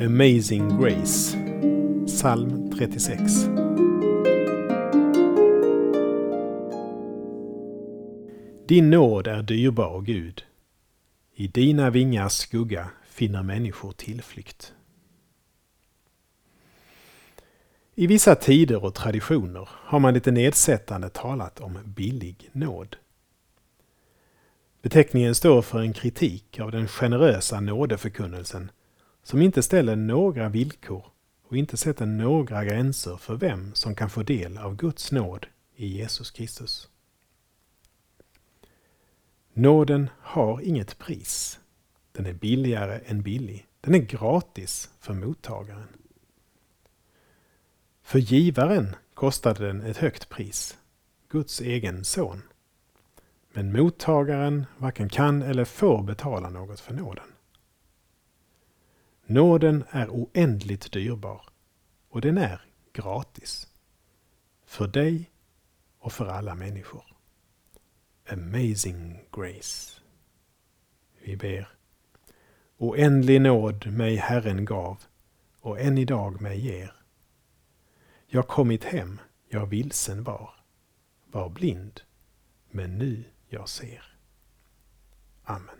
Amazing Grace Psalm 36 Din nåd är dyrbar, Gud. I dina vingars skugga finner människor tillflykt. I vissa tider och traditioner har man lite nedsättande talat om billig nåd. Beteckningen står för en kritik av den generösa nådeförkunnelsen som inte ställer några villkor och inte sätter några gränser för vem som kan få del av Guds nåd i Jesus Kristus. Nåden har inget pris. Den är billigare än billig. Den är gratis för mottagaren. För givaren kostade den ett högt pris, Guds egen son. Men mottagaren varken kan eller får betala något för nåden. Nåden är oändligt dyrbar och den är gratis. För dig och för alla människor. Amazing Grace. Vi ber. Oändlig nåd mig Herren gav och än idag mig ger. Jag kommit hem, jag vilsen var, var blind, men nu jag ser. Amen.